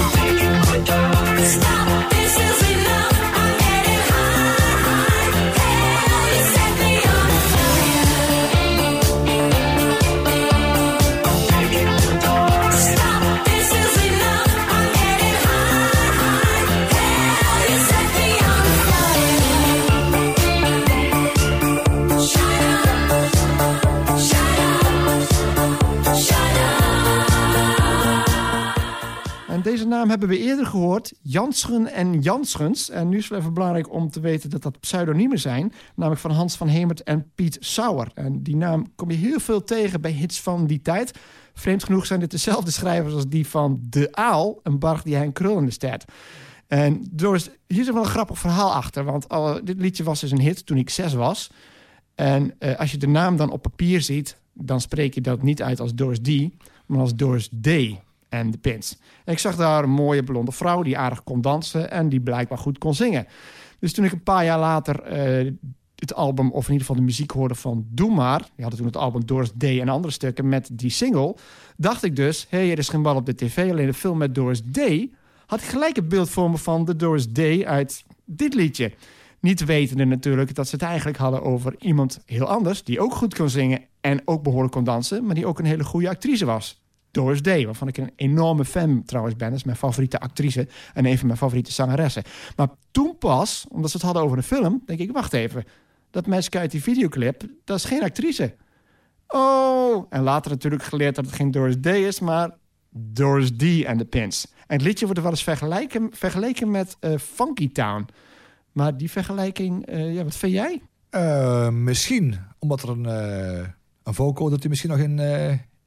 [SPEAKER 1] Deze naam hebben we eerder gehoord. Janschen en Janschens. En nu is het wel even belangrijk om te weten dat dat pseudoniemen zijn. Namelijk van Hans van Hemert en Piet Sauer. En die naam kom je heel veel tegen bij hits van die tijd. Vreemd genoeg zijn dit dezelfde schrijvers als die van De Aal. Een barg die hij een krul in de stert. En Doris, hier is wel een grappig verhaal achter. Want dit liedje was dus een hit toen ik zes was. En eh, als je de naam dan op papier ziet, dan spreek je dat niet uit als Doris D, maar als Doris D en de Pins. Ik zag daar een mooie blonde vrouw die aardig kon dansen en die blijkbaar goed kon zingen. Dus toen ik een paar jaar later eh, het album, of in ieder geval de muziek hoorde van Doe Maar, die hadden toen het album Doris D en andere stukken met die single, dacht ik dus, hé, hey, er is geen bal op de tv, alleen een film met Doris D, had ik gelijk het beeld voor me van de Doris D uit dit liedje. Niet wetende natuurlijk dat ze het eigenlijk hadden over iemand heel anders... die ook goed kon zingen en ook behoorlijk kon dansen... maar die ook een hele goede actrice was. Doris Day, waarvan ik een enorme fan trouwens ben. Dat is mijn favoriete actrice en een van mijn favoriete zangeressen. Maar toen pas, omdat ze het hadden over een film... denk ik, wacht even, dat meisje uit die videoclip... dat is geen actrice. Oh, en later natuurlijk geleerd dat het geen Doris Day is... maar Doris D en de Pins. En het liedje wordt wel eens vergeleken, vergeleken met eh, Funky Town... Maar die vergelijking, eh, ja, wat vind jij?
[SPEAKER 2] Eh, misschien, omdat er een, een vocal dat die misschien nog in,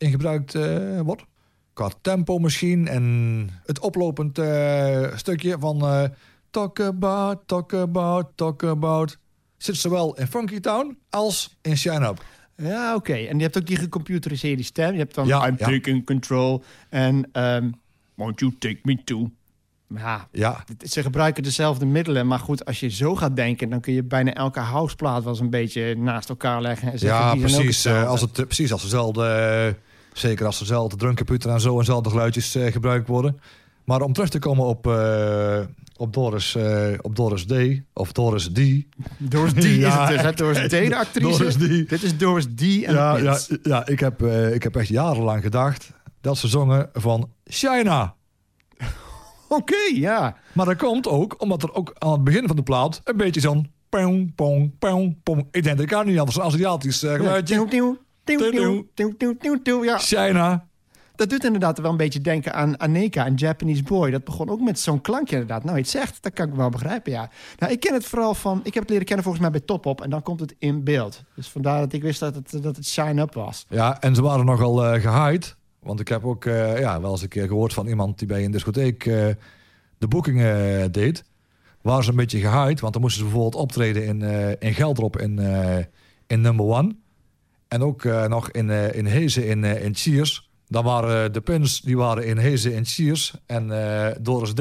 [SPEAKER 2] in gebruikt eh, wordt. Qua tempo misschien en het oplopend eh, stukje van eh, Talk about, talk about, talk about. Zit zowel in Funky Town als in Shine Up.
[SPEAKER 1] Ja, oké. En je hebt ook die gecomputeriseerde stem. Je hebt dan
[SPEAKER 2] Ja,
[SPEAKER 1] I'm
[SPEAKER 2] ja.
[SPEAKER 1] taking control en ehm, Won't you take me to? Ja,
[SPEAKER 2] Ja,
[SPEAKER 1] ze gebruiken dezelfde middelen. Maar goed, als je zo gaat denken... dan kun je bijna elke houseplaat wel eens een beetje naast elkaar leggen. En zeggen,
[SPEAKER 2] ja
[SPEAKER 1] die
[SPEAKER 2] precies. als het, precies als dezelfde, zeker als dezelfde drumcomputer en zo en dezelfde geluidjes eh, gebruikt worden. Maar om terug te komen op, eh, op, Doris, eh, op Doris D. Of Doris D.
[SPEAKER 1] Doris D is
[SPEAKER 2] Ja,
[SPEAKER 1] het dus. Doris D, de actrice.
[SPEAKER 2] Doris D.
[SPEAKER 1] Dit is Doris D en
[SPEAKER 2] Ja, ja, ja ik, heb, ik heb echt jarenlang gedacht dat ze zongen van China.
[SPEAKER 1] Oké, ja.
[SPEAKER 2] Maar dat komt ook omdat er ook aan het begin van de plaat een beetje zo'n pong, pong, pong, pong. Ik denk dat ik kan niet anders een Aziatisch geluidje.
[SPEAKER 1] Nieuw, ja.
[SPEAKER 2] China.
[SPEAKER 1] dat doet inderdaad wel een beetje denken aan Aneka, een Japanese boy. Dat begon ook met zo'n klankje inderdaad. Nou, je het zegt, dat kan ik wel begrijpen, ja. Nou, ik ken het vooral van... Ik heb het leren kennen volgens mij bij Top Op. En dan komt het in beeld. Dus vandaar dat ik wist dat het, dat het Shine Up was.
[SPEAKER 2] Ja, en ze waren nogal eh gehaaid. Want ik heb ook eh, ja, wel eens een keer gehoord van iemand die bij een discotheek eh, de boekingen deed. Waren ze een beetje gehaaid, want dan moesten ze bijvoorbeeld optreden in, in Geldrop in, in Number One. En ook eh, nog in, eh in Hezen in, eh, in Cheers. Dan waren de Pins, die waren in Hezen in Cheers. En Doris D.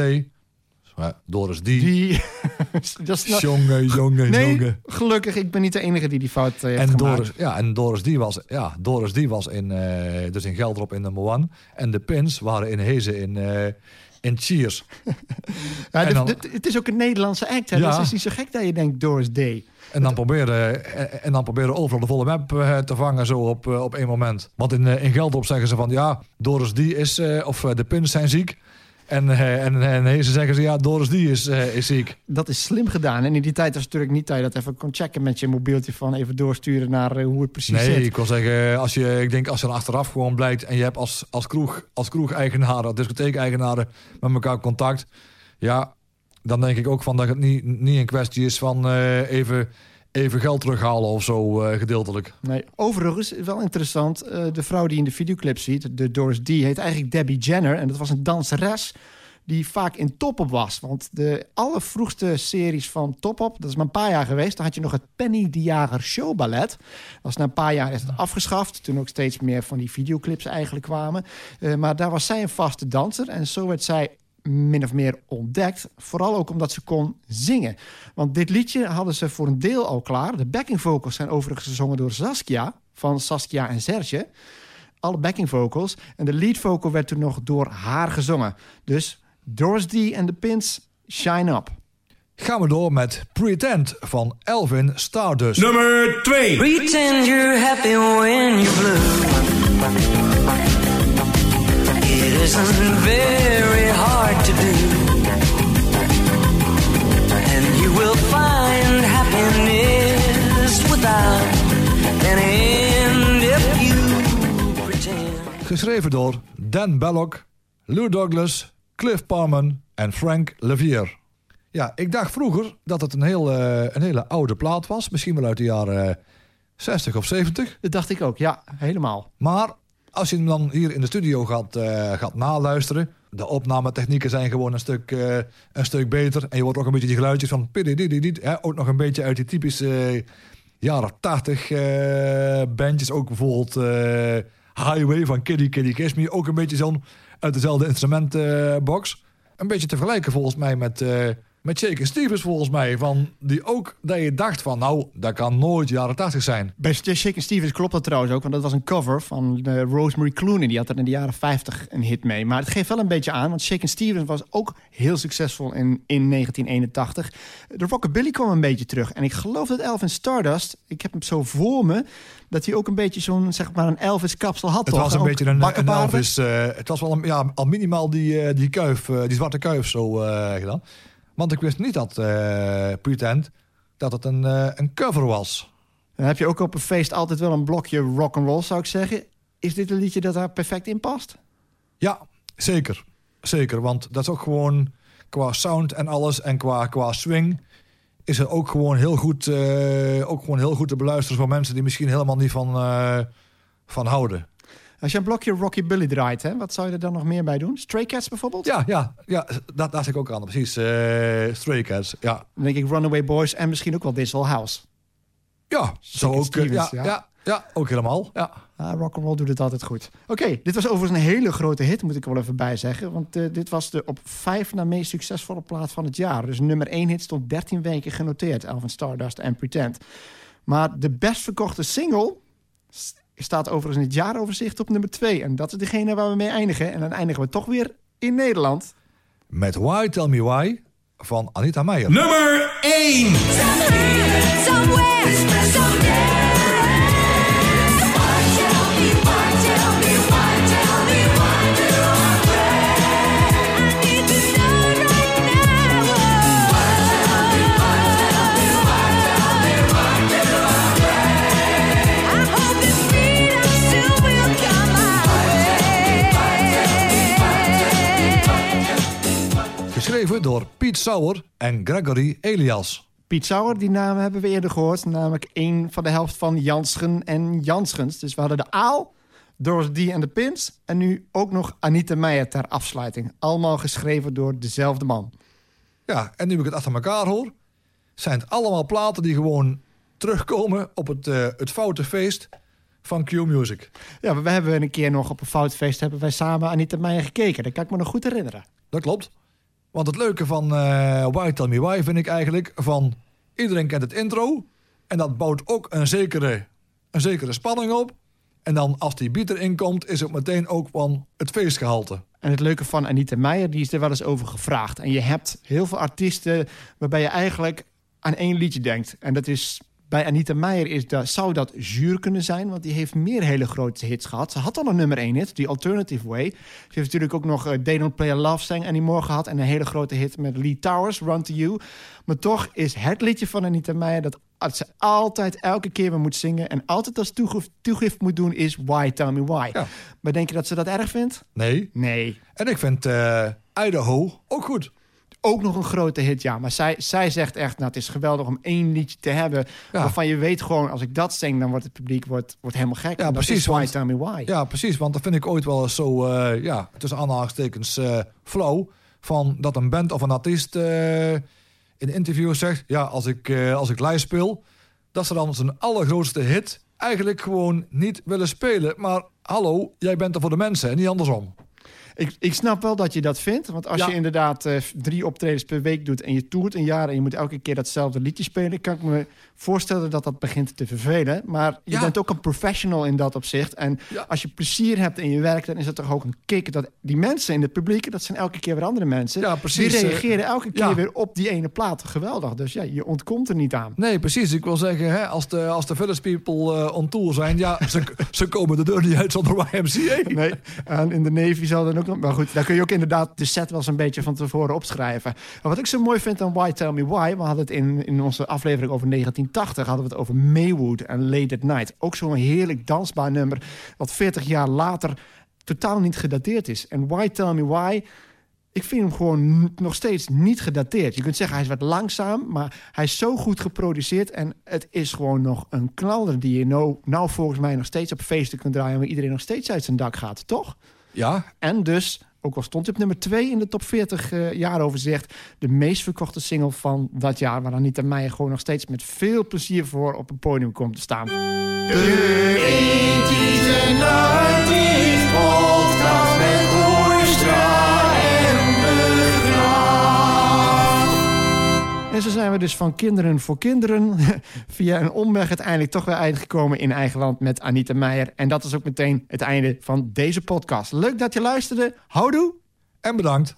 [SPEAKER 2] Doris D.
[SPEAKER 1] Die... dat is nou-
[SPEAKER 2] Jongen, jongen,
[SPEAKER 1] Nee,
[SPEAKER 2] jongen.
[SPEAKER 1] gelukkig, ik ben niet de enige die die fout heeft
[SPEAKER 2] En
[SPEAKER 1] gemaakt.
[SPEAKER 2] Doris, ja, en Doris die was, ja, Doris die was in, dus in Geldrop in nummer one. En de Pins waren in Hezen in, eh, Cheers.
[SPEAKER 1] Ja,
[SPEAKER 2] en dan-
[SPEAKER 1] de- het is ook een Nederlandse act, hè?
[SPEAKER 2] Ja.
[SPEAKER 1] Dus het is niet zo gek dat je denkt Doris Day.
[SPEAKER 2] En dan proberen, en, en dan proberen overal de volle map eh, te vangen zo op, eh, op één moment. Want in, eh, in Geldrop zeggen ze van ja, Doris die is, eh, of eh, de Pins zijn ziek. En, eh, en, en Hezen zeggen ze ja, Doris die is, eh, is ziek.
[SPEAKER 1] Dat is slim gedaan. En in die tijd was het natuurlijk niet dat je dat even kon checken met je mobieltje van even doorsturen naar eh, hoe het precies
[SPEAKER 2] Nee,
[SPEAKER 1] zit.
[SPEAKER 2] ik wil zeggen, als je, ik denk als je dan achteraf gewoon blijkt en je hebt als, als, kroeg, als kroeg-eigenaren, als discotheek-eigenaren met elkaar contact, ja, dan denk ik ook van dat het niet, niet een kwestie is van even, even geld terughalen of zo eh, gedeeltelijk.
[SPEAKER 1] Nee, overigens, wel interessant. eh, de vrouw die in de videoclip ziet, de Doris D, heet eigenlijk Debbie Jenner. En dat was een danseres die vaak in Top Op was. Want de allervroegste series van Top Op, dat is maar een paar jaar geweest. Dan had je nog het Penny de Jager Showballet. Dat was na een paar jaar is het afgeschaft. Toen ook steeds meer van die videoclips eigenlijk kwamen. Eh, maar daar was zij een vaste danser. En zo werd zij min of meer ontdekt. Vooral ook omdat ze kon zingen. Want dit liedje hadden ze voor een deel al klaar. De backing vocals zijn overigens gezongen door Saskia. Van Saskia en Serge. Alle backing vocals. En de lead vocal werd toen nog door haar gezongen. Dus Doris D en de Pins, shine up.
[SPEAKER 2] Gaan we door met Pretend van Elvin Stardust.
[SPEAKER 6] Nummer 2.
[SPEAKER 7] Pretend you're happy when you're blue. It isn't very do. And you will find happiness without an end if you pretend.
[SPEAKER 2] Geschreven door Dan Belloc, Lou Douglas, Cliff Parman en Frank Levier. Ja, ik dacht vroeger dat het een, heel, eh, een hele oude plaat was. Misschien wel uit de jaren 60 of 70.
[SPEAKER 1] Dat dacht ik ook, ja, helemaal.
[SPEAKER 2] Maar als je hem dan hier in de studio gaat, eh, gaat naluisteren... de opnametechnieken zijn gewoon een stuk, eh, een stuk beter. En je hoort ook een beetje die geluidjes van... hè, ook nog een beetje uit die typische eh, jaren 80 eh, bandjes. Ook bijvoorbeeld Highway van Kiddy Kiddy Kiss Me. Ook een beetje zo'n uit dezelfde instrumentenbox. een beetje te vergelijken volgens mij met... met Shaken Stevens volgens mij, van die ook dat je dacht van nou, dat kan nooit jaren 80 zijn.
[SPEAKER 1] Bij Shakin' Stevens klopt dat trouwens ook, want dat was een cover van eh, Rosemary Clooney. Die had er in de jaren 50 een hit mee. Maar het geeft wel een beetje aan, want Shakin' Stevens was ook heel succesvol in, in 1981. De rockabilly kwam een beetje terug. En ik geloof dat Elvis Stardust, ik heb hem zo voor me, dat hij ook een beetje zo'n, zeg maar, een Elvis-kapsel had.
[SPEAKER 2] Het
[SPEAKER 1] toch?
[SPEAKER 2] was een
[SPEAKER 1] Ook
[SPEAKER 2] beetje een, een. Elvis. eh, het was wel een, ja, al minimaal die, eh, die kuif, die zwarte kuif zo gedaan. Want ik wist niet dat eh, Pretend dat het een, eh, een cover was.
[SPEAKER 1] Dan heb je ook op een feest altijd wel een blokje rock'n'roll, zou ik zeggen. Is dit een liedje dat daar perfect in past?
[SPEAKER 2] Ja, zeker. Zeker, want dat is ook gewoon qua sound en alles en qua, qua swing is het ook gewoon heel goed, eh, ook gewoon heel goed te beluisteren voor mensen die misschien helemaal niet van, eh, van houden.
[SPEAKER 1] Als je een blokje Rockabilly draait, hè, wat zou je er dan nog meer bij doen? Stray Cats bijvoorbeeld?
[SPEAKER 2] Ja, ja, ja dat, daar zit ik ook aan. Precies, eh Stray Cats. Ja,
[SPEAKER 1] Dan denk ik Runaway Boys en misschien ook wel Old House.
[SPEAKER 2] ja zo ook. eh,
[SPEAKER 1] Stevens,
[SPEAKER 2] ja,
[SPEAKER 1] ja.
[SPEAKER 2] ja. Ja, ook helemaal. Ja.
[SPEAKER 1] Ah, rock'n'roll doet het altijd goed. Oké, dit was overigens een hele grote hit, moet ik er wel even bij zeggen. Want eh, dit was de op vijf na meest succesvolle plaat van het jaar. Dus nummer één hit stond 13 weken genoteerd. Elvin Stardust en Pretend. Maar de best verkochte single staat overigens in het jaaroverzicht op nummer twee. En dat is degene waar we mee eindigen. En dan eindigen we toch weer in Nederland.
[SPEAKER 2] Met Why Tell Me Why van Anita Meijer.
[SPEAKER 6] Nummer 1.
[SPEAKER 2] Geschreven door Piet Sauer en Gregory Elias.
[SPEAKER 1] Piet Sauer, die naam hebben we eerder gehoord. Namelijk één van de helft van Janschen en Janschens. Dus we hadden de Aal, Doris D en de Pins. En nu ook nog Anita Meijer ter afsluiting. Allemaal geschreven door dezelfde man.
[SPEAKER 2] Ja, en nu ik het achter elkaar hoor, zijn het allemaal platen die gewoon terugkomen op het, eh, het foute feest van Q-Music.
[SPEAKER 1] Ja, maar we hebben een keer nog op een foutfeest... hebben wij samen Anita Meijer gekeken. Dat kan ik me nog goed herinneren.
[SPEAKER 2] Dat klopt. Want het leuke van eh Why Tell Me Why vind ik eigenlijk van... iedereen kent het intro en dat bouwt ook een zekere, een zekere spanning op. En dan als die beat erin komt, is het meteen ook van het feestgehalte.
[SPEAKER 1] En het leuke van Anita Meijer, die is er wel eens over gevraagd. En je hebt heel veel artiesten waarbij je eigenlijk aan één liedje denkt. En dat is bij Anita Meijer is dat, zou dat zuur kunnen zijn, want die heeft meer hele grote hits gehad. Ze had al een nummer 1 hit, die Alternative Way. Ze heeft natuurlijk ook nog eh, They Don't Play a Love Song Anymore gehad en een hele grote hit met Lee Towers, Run to You. Maar toch is het liedje van Anita Meijer dat ze altijd elke keer weer moet zingen en altijd als toegif- toegift moet doen is Why Tell Me Why.
[SPEAKER 2] Ja.
[SPEAKER 1] Maar denk je dat ze dat erg vindt?
[SPEAKER 2] Nee.
[SPEAKER 1] Nee.
[SPEAKER 2] En ik vind eh, Idaho ook goed.
[SPEAKER 1] Ook nog een grote hit, ja. Maar zij, zij zegt echt, nou, het is geweldig om één liedje te hebben...
[SPEAKER 2] Ja.
[SPEAKER 1] waarvan je weet gewoon, als ik dat zing... dan wordt het publiek wordt, wordt helemaal gek.
[SPEAKER 2] Ja, precies,
[SPEAKER 1] Why
[SPEAKER 2] want-
[SPEAKER 1] Tell Me Why.
[SPEAKER 2] Ja, precies. Want dat vind ik ooit wel eens zo, eh, ja, tussen aanhalingstekens eh flauw. Van dat een band of een artiest eh, in een interview zegt... ja, als ik, als ik live speel, dat ze dan zijn allergrootste hit... eigenlijk gewoon niet willen spelen. Maar hallo, jij bent er voor de mensen en niet andersom.
[SPEAKER 1] Ik, ik snap wel dat je dat vindt. Want als
[SPEAKER 2] Ja.
[SPEAKER 1] je inderdaad eh, drie optredens per week doet... en je toert een jaar en je moet elke keer datzelfde liedje spelen... kan ik me voorstellen dat dat begint te vervelen. Maar je
[SPEAKER 2] Ja.
[SPEAKER 1] bent ook een professional in dat opzicht. En
[SPEAKER 2] Ja.
[SPEAKER 1] als je plezier hebt in je werk... dan is het toch ook een kick dat die mensen in het publiek... dat zijn elke keer weer andere mensen...
[SPEAKER 2] Ja, precies,
[SPEAKER 1] die
[SPEAKER 2] eh,
[SPEAKER 1] reageren elke keer weer op die ene plaat. Geweldig. Dus ja, je ontkomt er niet aan.
[SPEAKER 2] Nee, precies. Ik wil zeggen, hè, als de, als de Village People eh, on tour zijn... ja, ze, ze komen de deur niet uit zonder YMCA.
[SPEAKER 1] Nee, en in de Navy zal dan ook Maar goed, daar kun je ook inderdaad de set wel eens een beetje van tevoren opschrijven. Maar wat ik zo mooi vind aan Why Tell Me Why... we hadden het in, in onze aflevering over 1980... hadden we het over Maywood en Late at Night. Ook zo'n heerlijk dansbaar nummer... wat 40 jaar later totaal niet gedateerd is. En Why Tell Me Why... Ik vind hem gewoon nog steeds niet gedateerd. Je kunt zeggen hij is wat langzaam, maar hij is zo goed geproduceerd. En het is gewoon nog een knaller die je nou, nou volgens mij nog steeds op feesten kunt draaien. Waar iedereen nog steeds uit zijn dak gaat, toch?
[SPEAKER 2] Ja,
[SPEAKER 1] En dus, ook al stond hij op nummer 2 in de top 40 eh jaaroverzicht... de meest verkochte single van dat jaar... waar Anita Meijer gewoon nog steeds met veel plezier voor op een podium komt te staan. En zijn we dus van kinderen voor kinderen... via een omweg uiteindelijk toch weer uitgekomen in eigen land met Anita Meijer. En dat is ook meteen het einde van deze podcast. Leuk dat je luisterde. Houdoe!
[SPEAKER 2] en bedankt.